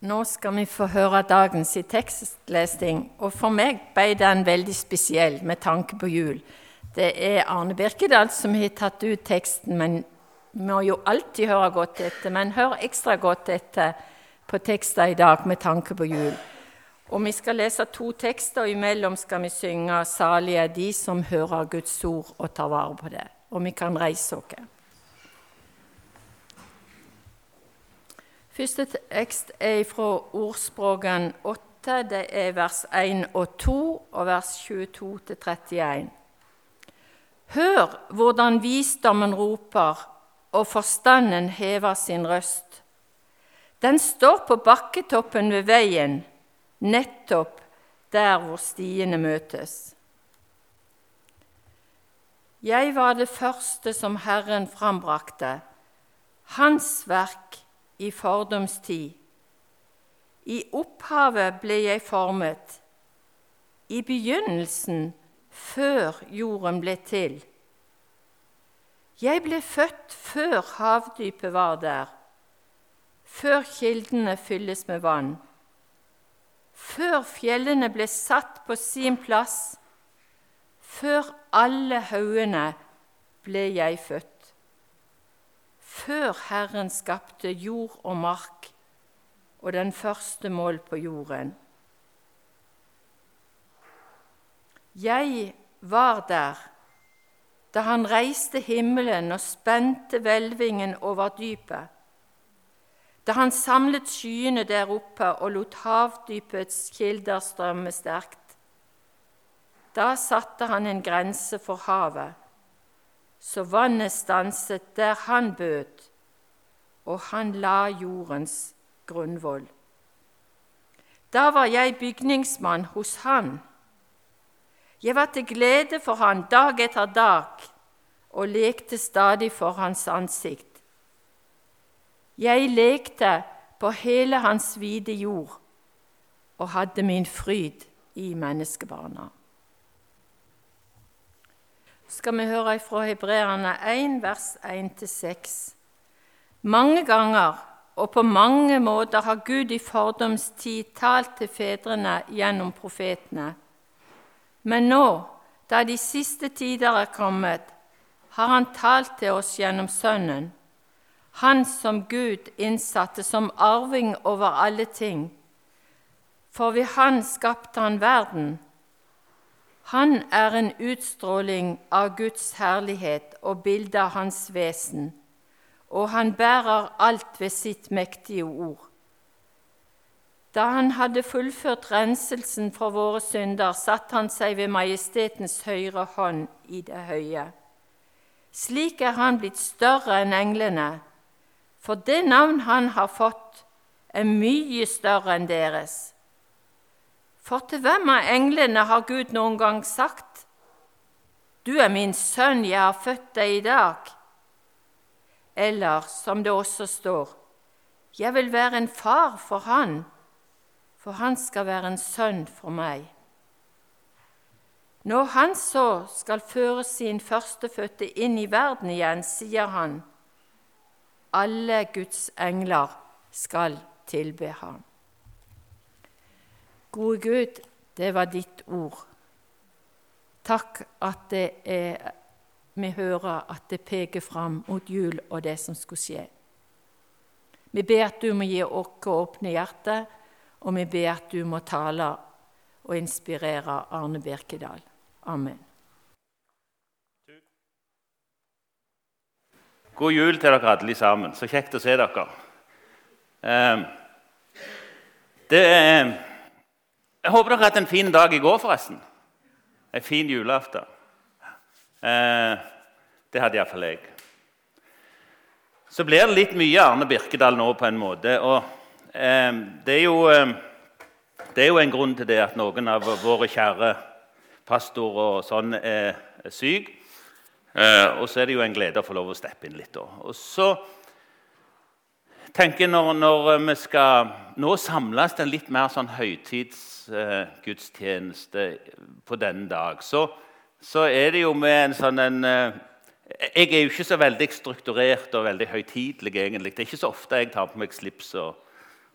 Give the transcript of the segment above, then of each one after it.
Nå skal vi få høre dagens i tekstlesing, og for meg ble den veldig spesiell med tanke på jul. Det er Arne Birkedal som har tatt ut teksten, men vi må jo alltid høre godt etter. Men hør ekstra godt etter på tekster i dag med tanke på jul. Og Vi skal lese to tekster, og imellom skal vi synge 'Salige de som hører Guds ord og tar vare på det'. Og vi kan reise oss. Første tekst er fra Ordspråken 8. Det er vers 1 og 2 og vers 22 31. Hør hvordan visdommen roper og forstanden hever sin røst. Den står på bakketoppen ved veien nettopp der hvor stiene møtes. Jeg var det første som Herren frambrakte, Hans verk i fordums tid. I opphavet ble jeg formet, i begynnelsen, før jorden ble til. Jeg ble født før havdypet var der, før kildene fylles med vann. Før fjellene ble satt på sin plass, før alle haugene ble jeg født. Før Herren skapte jord og mark og den første mål på jorden. Jeg var der da han reiste himmelen og spente hvelvingen over dypet da han samlet skyene der oppe og lot havdypets kilder strømme sterkt. Da satte han en grense for havet, så vannet stanset der han bød, og han la jordens grunnvoll. Da var jeg bygningsmann hos han. Jeg var til glede for han dag etter dag og lekte stadig for hans ansikt. Jeg lekte på hele hans vide jord og hadde min fryd i menneskebarna. Skal vi høre fra Hebreerne 1, vers 1-6. Mange ganger og på mange måter har Gud i fordomstid talt til fedrene gjennom profetene. Men nå, da de siste tider er kommet, har Han talt til oss gjennom Sønnen han som Gud innsatte som arving over alle ting. For ved Han skapte Han verden. Han er en utstråling av Guds herlighet og bilde av Hans vesen, og han bærer alt ved sitt mektige ord. Da han hadde fullført renselsen for våre synder, satte han seg ved majestetens høyre hånd i det høye. Slik er han blitt større enn englene for det navn han har fått, er mye større enn deres. For til hvem av englene har Gud noen gang sagt:" Du er min sønn, jeg har født deg i dag. Eller som det også står:" Jeg vil være en far for han, for han skal være en sønn for meg. Når han så skal føre sin førstefødte inn i verden igjen, sier han:" alle Guds engler skal tilbe ham. Gode Gud, det var ditt ord. Takk at er, vi hører at det peker fram mot jul og det som skulle skje. Vi ber at du må gi oss åpne hjerter, og vi ber at du må tale og inspirere Arne Birkedal. Amen. God jul til dere alle sammen. Så kjekt å se dere. Eh, det er, jeg håper dere har hatt en fin dag i går, forresten. En fin julaften. Eh, det hadde iallfall jeg. Så blir det litt mye Arne Birkedal nå, på en måte. Og eh, det, er jo, det er jo en grunn til det at noen av våre kjære pastorer og sånn er syke. Eh, og så er det jo en glede å få lov å steppe inn litt. Da. Og så tenker når, når vi skal nå samles til en litt mer sånn høytidsgudstjeneste eh, på denne dag, så, så, er det jo med en sånn en eh, Jeg er jo ikke så veldig strukturert og veldig høytidelig, egentlig. Det er ikke så ofte jeg tar på meg slips og,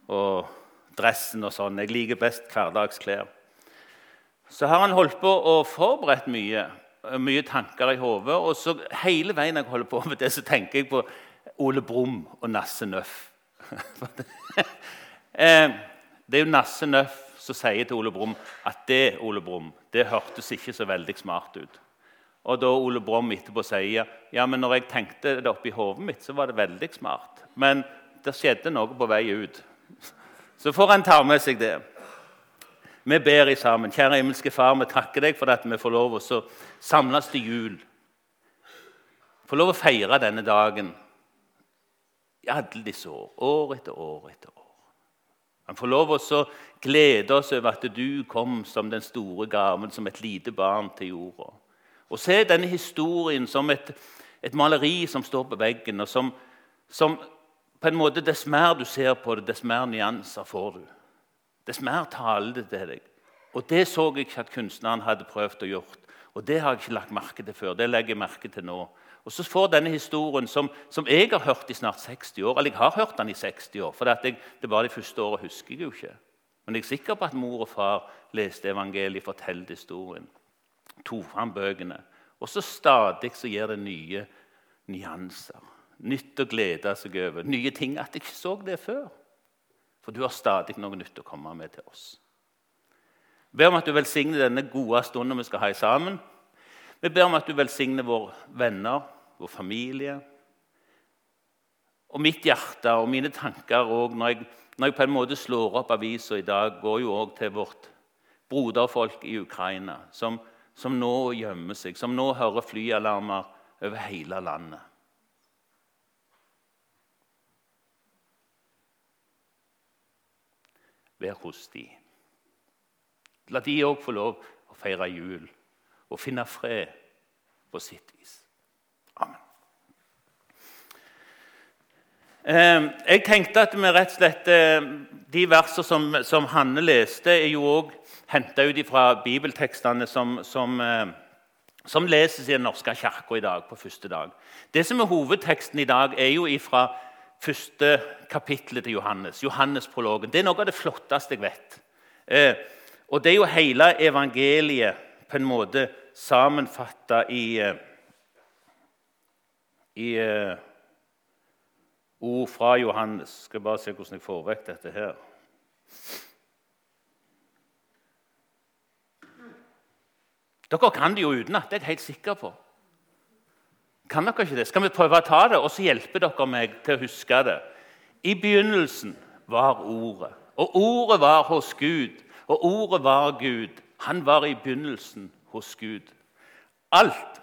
og, dressen og sånn. Jeg liker best hverdagsklær. Så har han holdt på og forberedt mye. Mye tanker i hodet. Og så hele veien jeg holder på med det, så tenker jeg på Ole Brumm og Nasse Nøff. Eh, det er jo Nasse Nøff som sier til Ole Brumm at det Ole Brom, det hørtes ikke så veldig smart ut. Og da Ole Brumm etterpå sier ja, men når jeg tenkte det oppi hodet mitt, så var det veldig smart. Men det skjedde noe på vei ut. Så får en ta med seg det. Vi ber i sammen. Kjære himmelske Far, vi takker deg for at vi får lov å samles til jul. Få lov å feire denne dagen i alle disse år. År etter år etter år. Han får lov å glede oss over at du kom som den store gaven, som et lite barn til jorda. Og se denne historien som et, et maleri som står på veggen, og som, som, på en måte Dess mer du ser på det, dess mer nyanser får du. Dess mer taler det til deg. Og Det så jeg ikke at kunstneren hadde prøvd å gjøre. Og Det har jeg ikke lagt merke til før. Det legger jeg merke til nå. Og så får denne historien, som, som, jeg har hørt i snart 60 år Eller jeg har hørt den i 60 år, for jeg, det var de første årene, husker jeg jo ikke. Men jeg er sikker på at mor og far leste evangeliet, fortalte historien, tok fram bøkene. Og så stadig så gir det nye nyanser. Nytt å glede seg over. Nye ting. At jeg ikke så det før. For du har stadig noe nytt å komme med til oss. Jeg ber om at du velsigner denne gode stunden vi skal ha sammen. Vi ber om at du velsigner våre venner, vår familie. Og mitt hjerte og mine tanker òg når, når, jeg på en måte slår opp avisa i dag, går jo òg til vårt broderfolk i Ukraina, som, som nå gjemmer seg, som nå hører flyalarmer over hele landet. Vær hos de. La de òg få lov å feire jul og finne fred på sitt vis. Amen. Ehm, jeg tenkte at vi rett og slett, eh, De versene som, som Hanne leste, er jo òg henta ut fra bibeltekstene som, som, eh, som, leses i Den norske kirka i dag på første dag. Det som er hovedteksten i dag, er jo fra første kapittelet til Johannes. Johannesprologen. Det er noe av det flotteste jeg vet. Eh, og det er jo hele evangeliet på en måte sammenfatta i, eh, i uh, ord fra Johannes. Skal bare se hvordan jeg får vekk dette her. Dere kan det jo utenat, det er jeg helt sikker på. Kan dere ikke det? Skal vi prøve å ta det, og så hjelper dere meg til å huske det? I begynnelsen var Ordet, og Ordet var hos Gud, og Ordet var Gud. Han var i begynnelsen hos Gud. Alt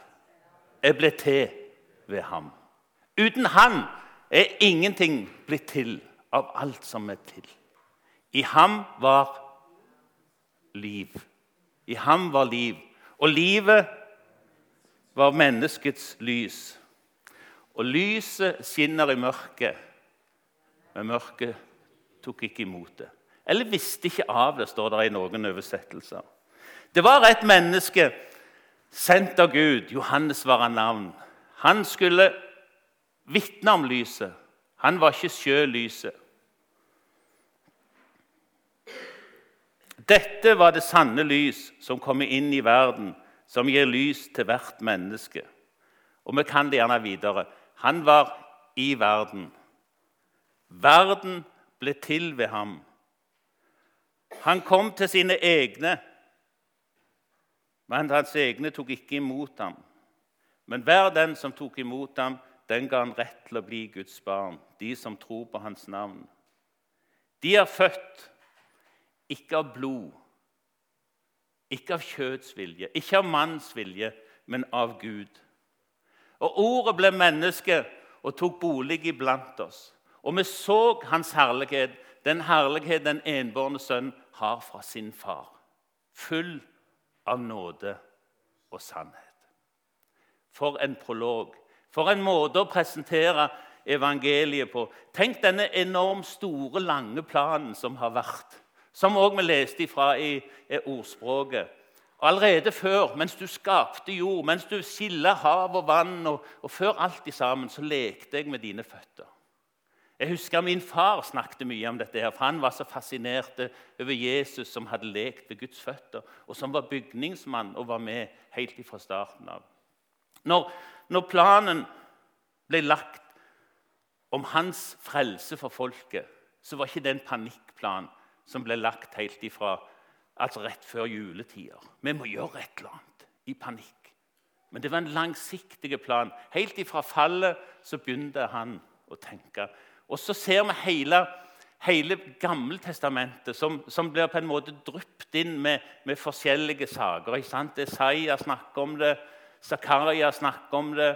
er blitt til ved ham. Uten han er ingenting blitt til av alt som er til. I ham var liv. I ham var liv. Og livet var menneskets lys. Og lyset skinner i mørket, men mørket tok ikke imot det. Eller visste ikke av det, står det i noen oversettelser. Det var et menneske sendt av Gud. Johannes var hans navn. Han skulle vitne om lyset. Han var ikke sjøl lyset. Dette var det sanne lys som kommer inn i verden, som gir lys til hvert menneske. Og vi kan det gjerne videre. Han var i verden. Verden ble til ved ham. Han kom til sine egne men hans egne tok ikke imot ham. Men hver den som tok imot ham, den ga han rett til å bli Guds barn, de som tror på hans navn. De er født ikke av blod, ikke av kjøds vilje, ikke av manns vilje, men av Gud. Og Ordet ble menneske og tok bolig iblant oss. Og vi så hans herlighet, den herlighet den enbårne sønn har fra sin far. Full av nåde og sannhet. For en prolog. For en måte å presentere evangeliet på. Tenk denne enormt store, lange planen som har vært. Som òg vi leste ifra i, i ordspråket. Allerede før, mens du skapte jord, mens du skilla hav og vann, og, og før alt i sammen, så lekte jeg med dine føtter. Jeg husker Min far snakket mye om dette, her, for han var så fascinert over Jesus som hadde lekt ved Guds føtter, og som var bygningsmann og var med helt fra starten av. Når, når planen ble lagt om hans frelse for folket, så var ikke det en panikkplan som ble lagt helt ifra, altså rett før juletider. Vi må gjøre et eller annet i panikk. Men det var en langsiktig plan. Helt ifra fallet så begynte han å tenke. Og så ser vi hele, hele Gammeltestamentet som, som, blir på en måte drypt inn med, med forskjellige saker. Ikke? Isaiah snakker om det, Zakaria snakker om det.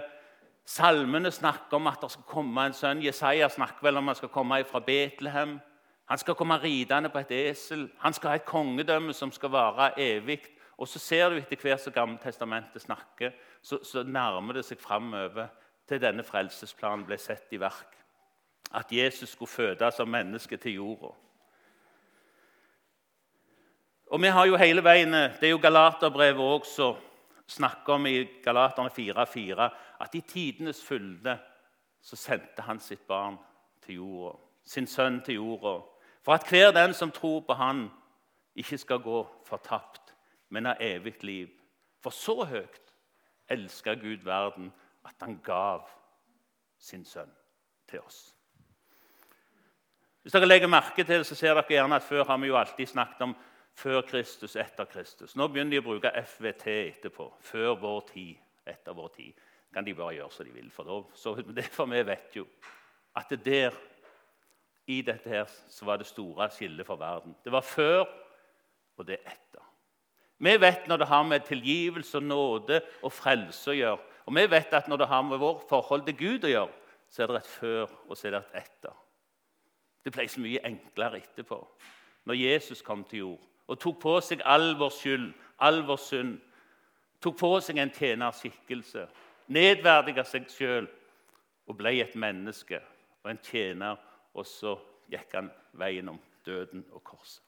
Salmene snakker om at det skal komme en sønn. Jesaja snakker vel om han skal komme fra Betlehem. Han skal komme ridende på et esel. Han skal ha et kongedømme som skal vare evig. Og så ser du etter hvert som Gammeltestamentet snakker, så, så nærmer det seg framover til denne frelsesplanen ble sett i verk. At Jesus skulle fødes som menneske til jorda. Og vi har jo hele veien, Det er jo Galaterbrevet også snakker om i Galaterne 4,4 at i tidenes fylde så sendte han sitt barn til jorda, sin sønn til jorda, for at hver den som tror på han, ikke skal gå fortapt, men ha evig liv. For så høyt elska Gud verden at han gav sin sønn til oss. Hvis dere legger merke til det, så ser dere gjerne at Før har vi jo alltid snakket om før Kristus, etter Kristus. Nå begynner de å bruke FVT etterpå. Før vår tid, etter vår tid. kan de bare gjøre som de vil. For, det, for vi vet jo at det der, i dette her, så var det store skillet for verden. Det var før, og det er etter. Vi vet når det har med tilgivelse nåde og frelse å gjøre. Og vi vet at når det har med vårt forhold til Gud å gjøre, så er det et før og så er det et etter. Det ble så mye enklere etterpå, når Jesus kom til jord og tok på seg all vår skyld, all vår synd. Tok på seg en tjenerskikkelse, nedverdiga seg sjøl og ble et menneske og en tjener. Og så gikk han veien om døden og korset.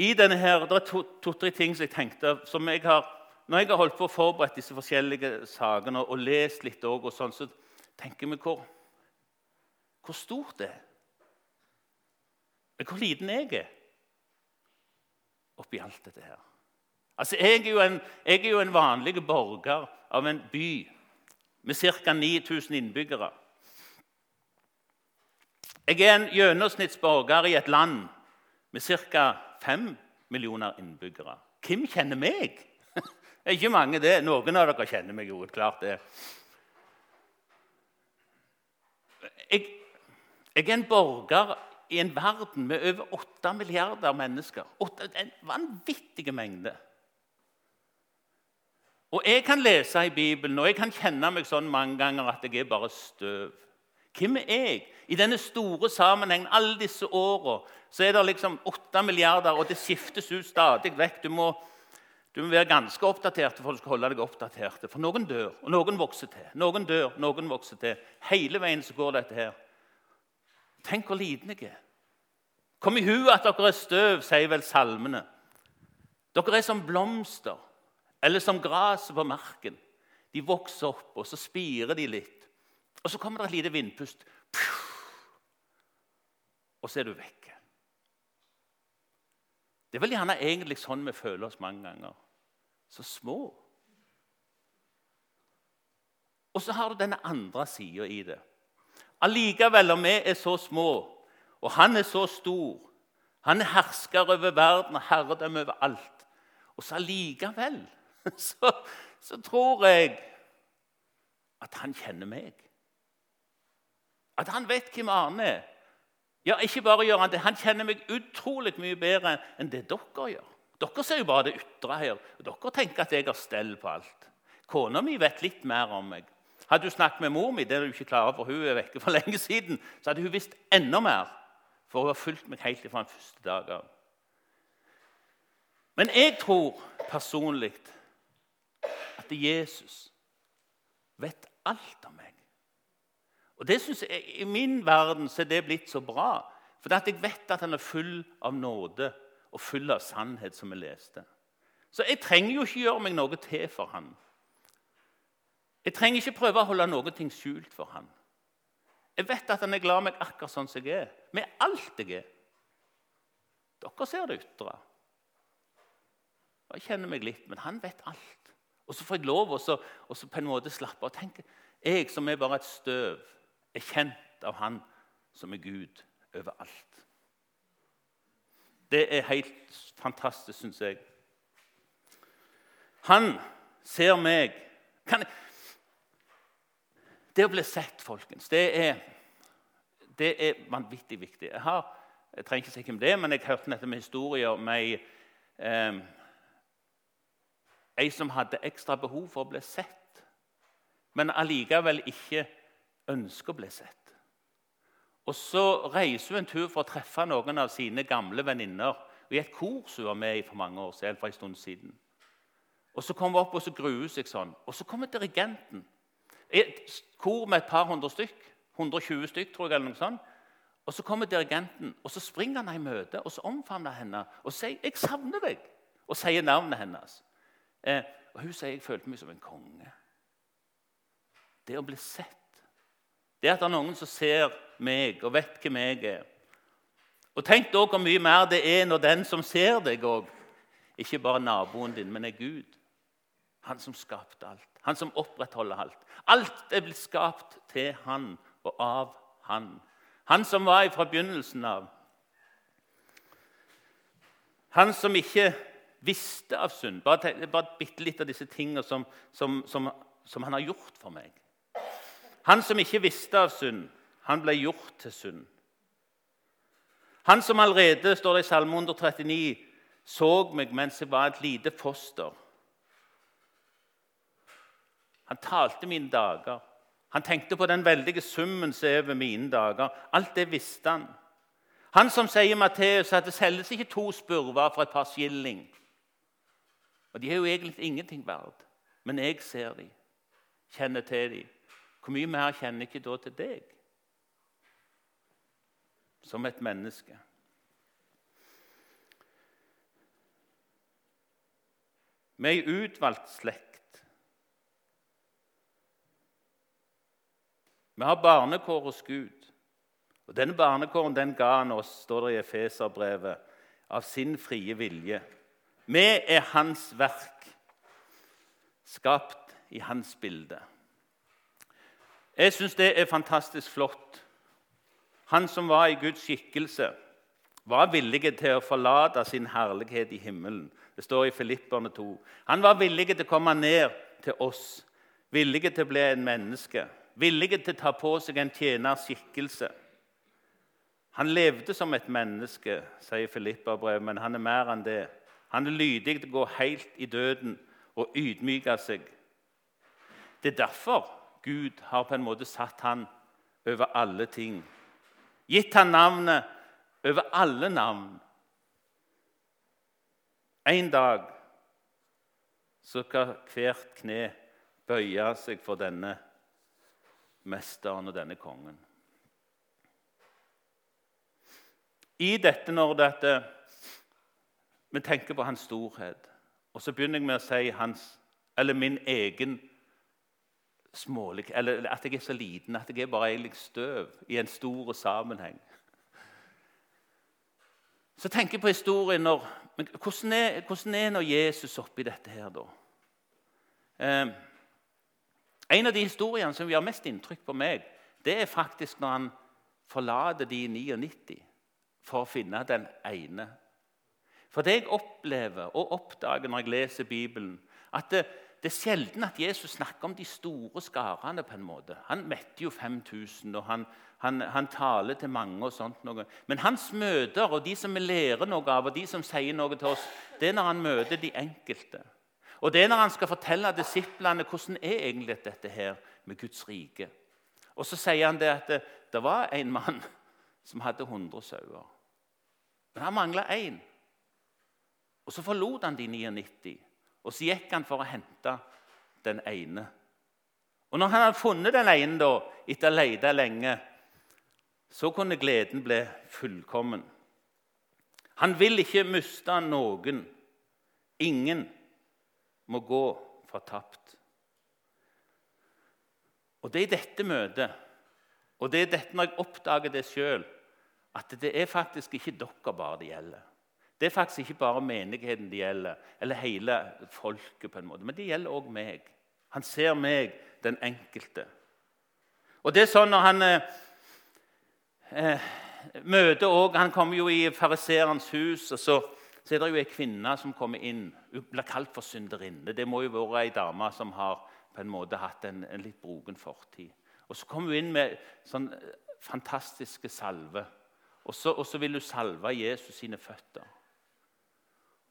I denne her, Det er to-tre to, ting som jeg tenkte som jeg har, Når jeg har holdt på å forberede disse forskjellige sakene og lest litt, også, og sånn, så tenker vi hvor, hvor stort det er. Men hvor liten jeg er oppi alt dette her. Altså, jeg er, jo en, jeg er jo en vanlig borger av en by med ca. 9000 innbyggere. Jeg er en gjennomsnittsborger i et land med ca. 5 millioner innbyggere. Hvem kjenner meg? Det er ikke mange, det. Noen av dere kjenner meg jo. klart det. Jeg, jeg er en borger i en verden med over 8 milliarder mennesker. En vanvittig mengde. Og Jeg kan lese i Bibelen og jeg kan kjenne meg sånn mange ganger at jeg er bare støv. Hvem er jeg? I denne store sammenhengen, alle disse åra, så er det liksom 8 milliarder, og det skiftes ut stadig vekk. Du må, du må være ganske oppdatert for å holde deg oppdatert. For noen dør, og noen vokser til. Noen dør, noen vokser til. Hele veien så går dette her. Tenk hvor liten jeg er. Kom i hu at dere er støv, sier vel salmene. Dere er som blomster eller som gresset på marken. De vokser opp, og så spirer de litt. Og så kommer det et lite vindpust. Og så er du vekke. Det er vel gjerne egentlig sånn vi føler oss mange ganger. Så små. Og så har du denne andre sida i det. Allikevel, om vi er så små, og han er så stor Han er hersker over verden og herredømme over alt. Og så allikevel så, så tror jeg at han kjenner meg. At han vet hvem Arne er. Ja, ikke bare gjør Han det, han kjenner meg utrolig mye bedre enn det dere gjør. Dere ser jo bare det ytre her. Dere tenker at jeg har stell på alt. Kona mi vet litt mer om meg. Hadde du snakket med mor mi, det er du ikke klar over, hun er vekke for lenge siden, så hadde hun visst enda mer, for hun har fulgt meg helt fra den første dag av. Men jeg tror personlig at Jesus vet alt om meg. Og det synes jeg, I min verden så er det blitt så bra. For jeg vet at han er full av nåde og full av sannhet, som vi leste. Så jeg trenger jo ikke gjøre meg noe til for han. Jeg trenger ikke prøve å holde noe skjult for ham. Jeg vet at han er glad i meg akkurat sånn som jeg er. Med alt jeg er. Dere ser det ytre. Jeg kjenner meg litt, men han vet alt. Og så får jeg lov å på en måte slappe av og tenke Jeg som er bare et støv, er kjent av Han som er Gud overalt. Det er helt fantastisk, syns jeg. Han ser meg kan, Det å bli sett, folkens, det er, det er vanvittig viktig. Jeg, har, jeg trenger ikke si hvem det men jeg hørte nettopp en historie om eh, ei som hadde ekstra behov for å bli sett, men allikevel ikke ønsker å bli sett. Og Så reiser hun en tur for å treffe noen av sine gamle venninner i et kor som hun var med i for mange år siden. for en stund siden. Og Så kommer hun opp og så gruer seg sånn. Og så kommer dirigenten. Et kor med et par hundre stykk. 120 stykk, tror jeg. eller noe sånt. Og Så kommer dirigenten, og så springer han henne i møte og så omfavner henne og sier 'Jeg savner deg', og sier navnet hennes. Eh, og Hun sier 'Jeg følte meg som en konge'. Det å bli sett det at det er noen som ser meg og vet hvem jeg er. Og Tenk da hvor mye mer det er når den som ser deg òg, ikke bare naboen din, men er Gud. Han som skapte alt. Han som opprettholder alt. Alt er blitt skapt til han og av han. Han som var fra begynnelsen av. Han som ikke visste av synd. Bare, bare bitte litt av disse tingene som, som, som, som han har gjort for meg. Han som ikke visste av synd, han ble gjort til synd. Han som allerede, står det i Salme 139, så meg mens jeg var et lite foster. Han talte mine dager. Han tenkte på den veldige summen som er over mine dager. Alt det visste han. Han som sier Matteus at det selges ikke to spurver for et par skilling. Og De er jo egentlig ingenting verdt, men jeg ser dem, kjenner til dem. Hvor mye mer kjenner ikke da til deg som et menneske? Vi er ei utvalgt slekt. Vi har barnekår hos Gud. Og Denne barnekåren den ga han oss, står det i Efeserbrevet, av sin frie vilje. Vi er hans verk, skapt i hans bilde. Jeg syns det er fantastisk flott. Han som var i Guds skikkelse, var villig til å forlate sin herlighet i himmelen. Det står i Filipperne 2. Han var villig til å komme ned til oss, villig til å bli en menneske, villig til å ta på seg en tjenerskikkelse. Han levde som et menneske, sier Filippa brev, men han er mer enn det. Han er lydig til å gå helt i døden og ydmyke seg. Det er derfor Gud har på en måte satt han over alle ting. Gitt han navnet over alle navn. En dag så skal hvert kne bøye seg for denne mesteren og denne kongen. I dette, når dette, vi tenker på hans storhet, og så begynner jeg med å si hans, eller min egen smålig, eller at jeg er så liten at jeg er bare egentlig støv i en stor sammenheng. Så tenker jeg på historien når, hvordan, er, hvordan er når Jesus oppi dette her, da? Eh, en av de historiene som gjør mest inntrykk på meg, det er faktisk når han forlater de 99 for å finne den ene. For det jeg opplever og oppdager når jeg leser Bibelen, at det, det er sjelden at Jesus snakker om de store skarene. på en måte. Han metter jo 5000, og han, han, han, taler til mange. og sånt noe. Men hans møter og de som vi lærer noe av, og de som sier noe til oss, det er når han møter de enkelte. Og det er når han skal fortelle disiplene hvordan er egentlig dette her med Guds rike. Og så sier han det at det, det var en mann som hadde 100 sauer. Men han mangla én. Og så forlot han de 99 og så gikk han for å hente den ene. Og når han hadde funnet den ene, da, etter å ha lete lenge, så kunne gleden bli fullkommen. Han vil ikke miste noen. Ingen må gå fortapt. Og det er i dette møtet Og det er dette når jeg oppdager det sjøl, at det er faktisk ikke dere bare det gjelder. Det er faktisk ikke bare menigheten det gjelder, eller hele folket, på en måte, men det gjelder òg meg. Han ser meg, den enkelte. Og det er sånn når han eh, eh møter også, Han kommer jo i fariseerens hus, og så, så, er det jo ei kvinne som kommer inn. Hun blir kalt for synderinne. Det må jo være ei dame som har på en måte hatt en, en litt broken fortid. Og Så kommer hun inn med sånn eh, fantastiske salve. Og så, og så vil hun salve Jesus sine føtter.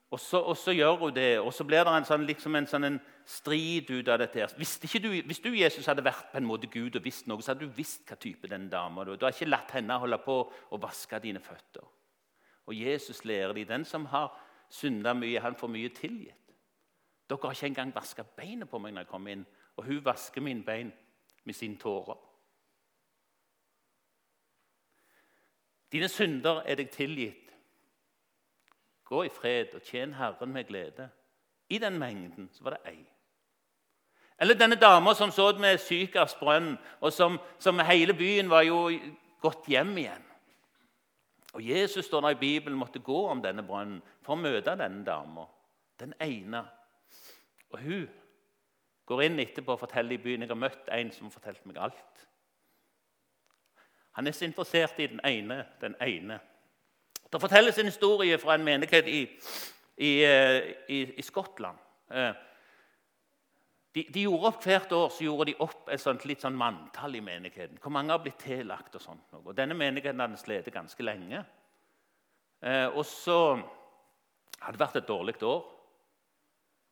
Og så, og så, gjør hun det, og så blir det en sånn, liksom en, sånn en strid ut av dette. Du, hvis du, Jesus, hadde vært på en måte Gud og visst noe, så hadde du visst hva type den dama er. Du har ikke latt henne holde på å vaske dine føtter. Og Jesus lærer dem den som har synda mye, han får mye tilgitt. Dere har ikke engang vaska beinet på meg når jeg kom inn, og hun vasker mine bein med sine tårer. Dine synder er deg tilgitt. Gå i fred og tjen Herren med glede. I den mengden så var det ei. Eller denne dama som så med Sykars og som, som, hele byen var jo gått hjem igjen. Og Jesus står der i Bibelen måtte gå om denne brønnen for å møte denne dama. Den ene. Og hun går inn etterpå og forteller i byen jeg har møtt en som har fortalt meg alt. Han er så interessert i den ene, den ene. Det fortelles en historie fra en menighet i, i, eh, i, i Skottland. De, de, gjorde opp Hvert år så gjorde de opp et sånt, litt sånn manntall i menigheten. Hvor mange har blitt tillagt og sånt. Og Denne menigheten hadde slitt ganske lenge. Eh, og så hadde det vært et dårlig år.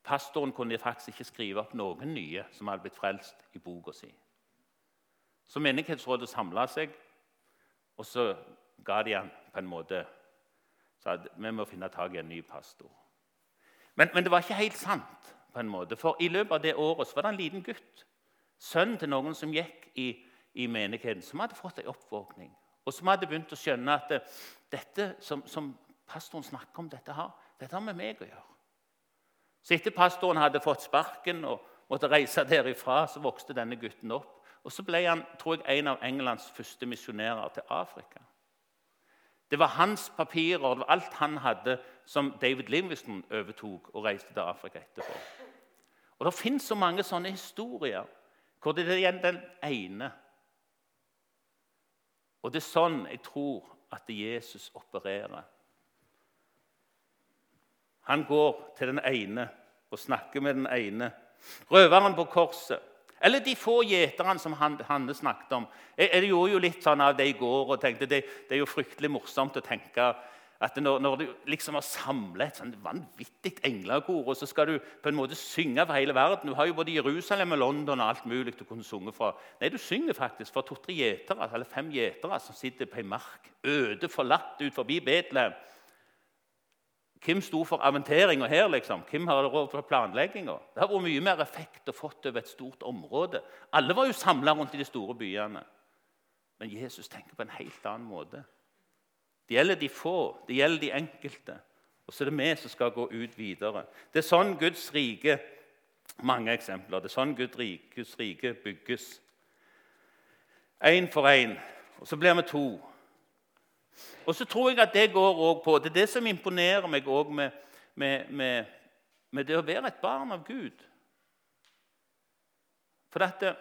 Pastoren kunne faktisk ikke skrive opp noen nye som hadde blitt frelst i boka si. Så menighetsrådet samla seg, og så ga de han på en måte sa vi må finne tak i en ny pastor. Men, men, det var ikke helt sant. På en måte, For i løpet av det året var det en liten gutt, sønn til noen som gikk i, i menigheten, som hadde fått en oppvåkning. Og som hadde begynt å skjønne at det, dette som, som, pastoren snakker om, dette har, dette har med meg å gjøre. Så etter pastoren hadde fått sparken og måtte reise derifra, så vokste denne gutten opp. Og så ble han tror jeg, en av Englands første misjonærer til Afrika. Det var hans papirer det var alt han hadde, som David Livingston overtok og reiste til Afrika etterpå. Og Det fins så mange sånne historier hvor det er igjen den ene. Og det er sånn jeg tror at Jesus opererer. Han går til den ene og snakker med den ene. Røveren på korset eller de få gjeterne som Hanne snakket om. Jeg, jeg, gjorde jo litt sånn av det i går og tenkte det, det er jo fryktelig morsomt å tenke at når, når du liksom har samlet et sånn vanvittig englekor, og så skal du på en måte synge for hele verden Du har jo både Jerusalem og London og alt mulig du kunne synge fra. Nei, du synger faktisk for to-tre gjetere, eller fem gjetere som sitter på ei mark, øde, forlatt ut forbi Betlehem. Hvem sto for aventeringa her? liksom? Hvem har råd for planlegginga? Det har vært mye mer effekt å fått over et stort område. Alle var jo samla rundt i de store byene. Men Jesus tenker på en helt annen måte. Det gjelder de få, det gjelder de enkelte. Og så er det vi som skal gå ut videre. Det er sånn Guds rike Mange eksempler. Det er sånn Guds rike, bygges. Én for én. Og så blir vi to. Og så tror jeg at det går også på Det er det som imponerer meg òg med, med, med, med, det å være et barn av Gud. For dette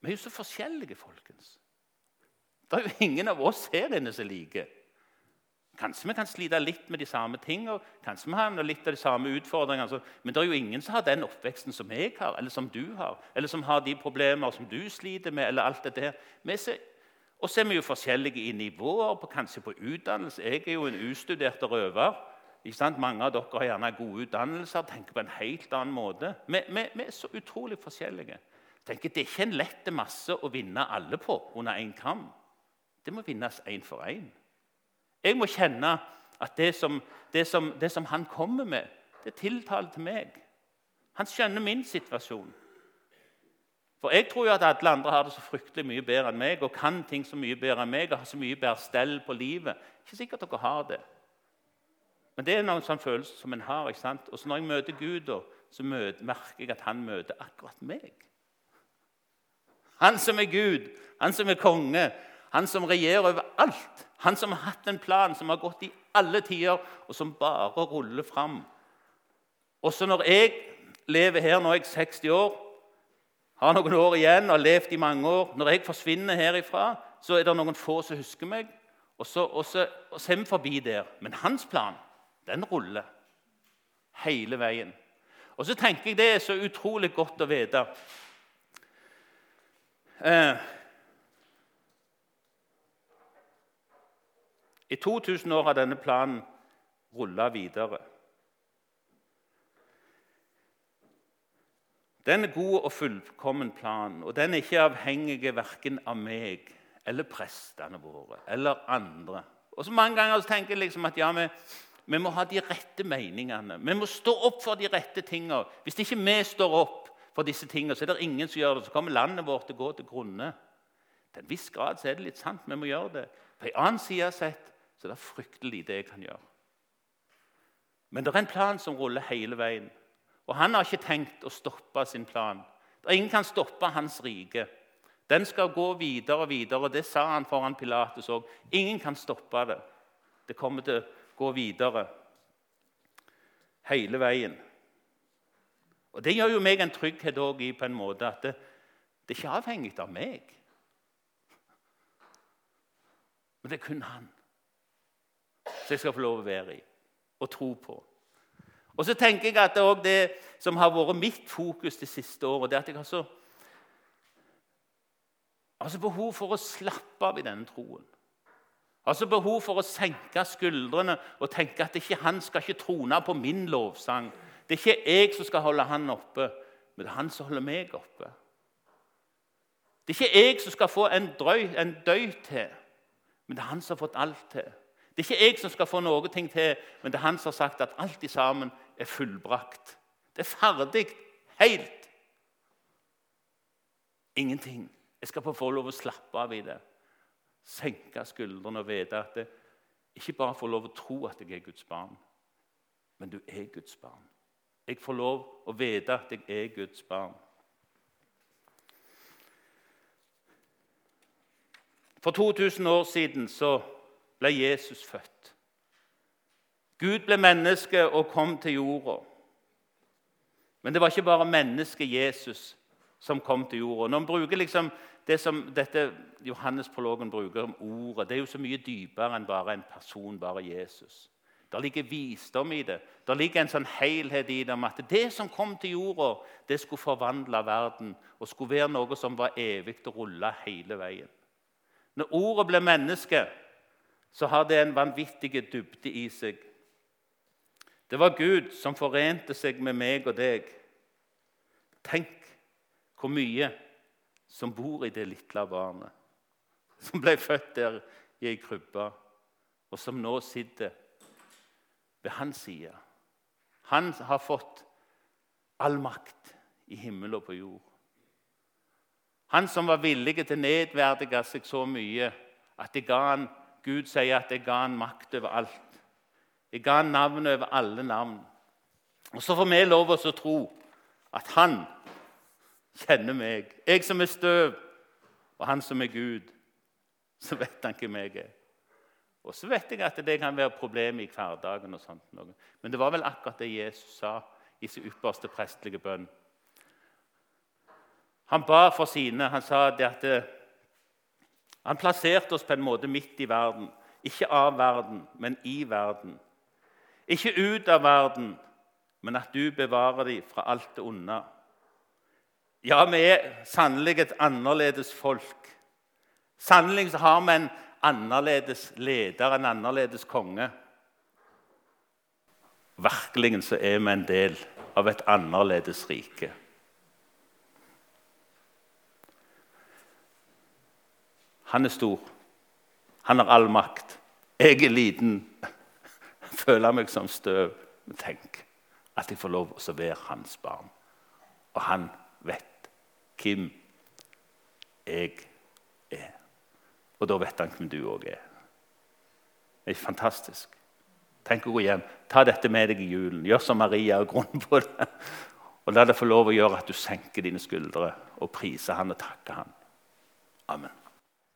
Vi er jo så forskjellige, folkens. Det er jo ingen av oss her inne som liker. Kanskje vi kan slite litt med de samme tingene, kanskje vi har litt av de samme utfordringene. Men det er jo ingen som har den oppveksten som jeg har, eller som du har, eller som har de problemer som du sliter med. eller alt dette her. Vi er så og så er vi jo forskjellige i nivåer, på, kanskje på utdannelse. Jeg er jo en ustudert røver. Mange av dere har gjerne gode utdannelser, tenker på en helt annen måte. Vi, vi, vi er så utrolig forskjellige. Tenker, det er ikke en lett masse å vinne alle på under én kam. Det må vinnes én for én. Jeg må kjenne at det som, det, som, det som, han kommer med, det tiltaler til meg. Han skjønner min situasjon. For jeg tror jo at alle andre har det så fryktelig mye bedre enn meg og kan ting så mye bedre enn meg og har så mye bedre stell på livet. Ikke sikkert dere har det. Men det er noen sånn følelse som en har. ikke sant? Og så Når jeg møter Gud, så merker jeg at han møter akkurat meg. Han som er Gud, han som er konge, han som regjerer over alt. Han som har hatt en plan som har gått i alle tider, og som bare ruller fram. Også når jeg lever her, nå er jeg 60 år, har noen år igjen og har levd i mange år Når jeg forsvinner herifra, så er det noen få som husker meg, og så, og er vi forbi der. Men hans plan, den ruller hele veien. Og så tenker jeg det er så utrolig godt å vite. Eh, I 2000 år har denne planen rulla videre. Den er god og fullkommen plan, og den er ikke avhengig verken av meg eller prestene våre eller andre. Og så Mange ganger så tenker jeg liksom at ja, vi, vi, må ha de rette meningene. Vi må stå opp for de rette tingene. Hvis ikke vi står opp for disse tingene, så er det ingen som gjør det. Så kommer landet vårt til å gå til grunne. Til en viss grad så er det litt sant. Vi må gjøre det. På en annen side sett så det er fryktelig lite jeg kan gjøre. Men det er en plan som ruller hele veien. Og han har ikke tenkt å stoppe sin plan. Ingen kan stoppe hans rike. Den skal gå videre og videre. og Det sa han foran Pilatus òg. Ingen kan stoppe det. Det kommer til å gå videre hele veien. Og Det gjør jo meg en trygghet i på en måte at det, det er ikke avhengig av meg. Men det er kun han som jeg skal få lov å være i og tro på. Og så tenker jeg at det, er det som har vært mitt fokus det siste året, det er at jeg har så altså behov for å slappe av i denne troen. Altså behov for å senke skuldrene og tenke at ikke han skal ikke trone på min lovsang. Det er ikke jeg som skal holde han oppe, men det er han som holder meg oppe. Det er ikke jeg som skal få en, drøy, en døy til, men det er han som har fått alt til. Det er ikke jeg som skal få noe til, men det er han som har sagt at alt i sammen er fullbrakt. Det er ferdig. Helt. Ingenting. Jeg skal få lov å slappe av i det. Senke skuldrene og vite at det ikke bare får lov å tro at jeg er Guds barn, men du er Guds barn. Jeg får lov å vite at jeg er Guds barn. For 2000 år siden så ble Jesus født. Gud ble menneske og kom til jorda. Men det var ikke bare mennesket Jesus som kom til jorda. Når man bruker liksom det som dette Johannes-prologen bruker om ordet, det er jo så mye dypere enn bare en person, bare Jesus. Der ligger visdom i det. Der ligger en sånn helhet i det om at det som kom til jorda, det skulle forvandle verden og skulle være noe som var evig og rulle hele veien. Når ordet ble menneske, så har det en vanvittig dybde i seg. Det var Gud som forente seg med meg og deg. Tenk hvor mye som bor i det lille barnet, som ble født der i ei krybbe, og som nå sitter ved hans side. Han har fått all makt i himmel og på jord. Han som var villig til å nedverdige seg så mye at det ga han, Gud sier at jeg ga han makt over alt. Jeg ga han navnet over alle navn. Og Så får vi lov oss å tro at han kjenner meg. Jeg som er støv, og han som er Gud. Så vet han hvem jeg er. Og så vet jeg at det kan være problemer i hverdagen. og sånt. Men det var vel akkurat det Jesus sa i sin ypperste prestelige bønn. Han ba for sine. Han sa det at det, han plasserte oss på en måte midt i verden. Ikke av verden, men i verden. Ikke ut av verden, men at du bevarer dem fra alt det onde. Ja, vi er sannelig et annerledes folk. Sannelig så har vi en annerledes leder, en annerledes konge. Virkelig så er vi en del av et annerledes rike. Han er stor. Han har all makt. Jeg er liten føler meg som støv. Men Tenk at jeg får lov å være hans barn. Og han vet hvem jeg er. Og da vet han hvem du òg er. Det er fantastisk. Tenk å gå hjem. Ta dette med deg i julen. Gjør som Maria og grunn på det. Og La det få lov å gjøre at du senker dine skuldre og priser han og takker han. Amen.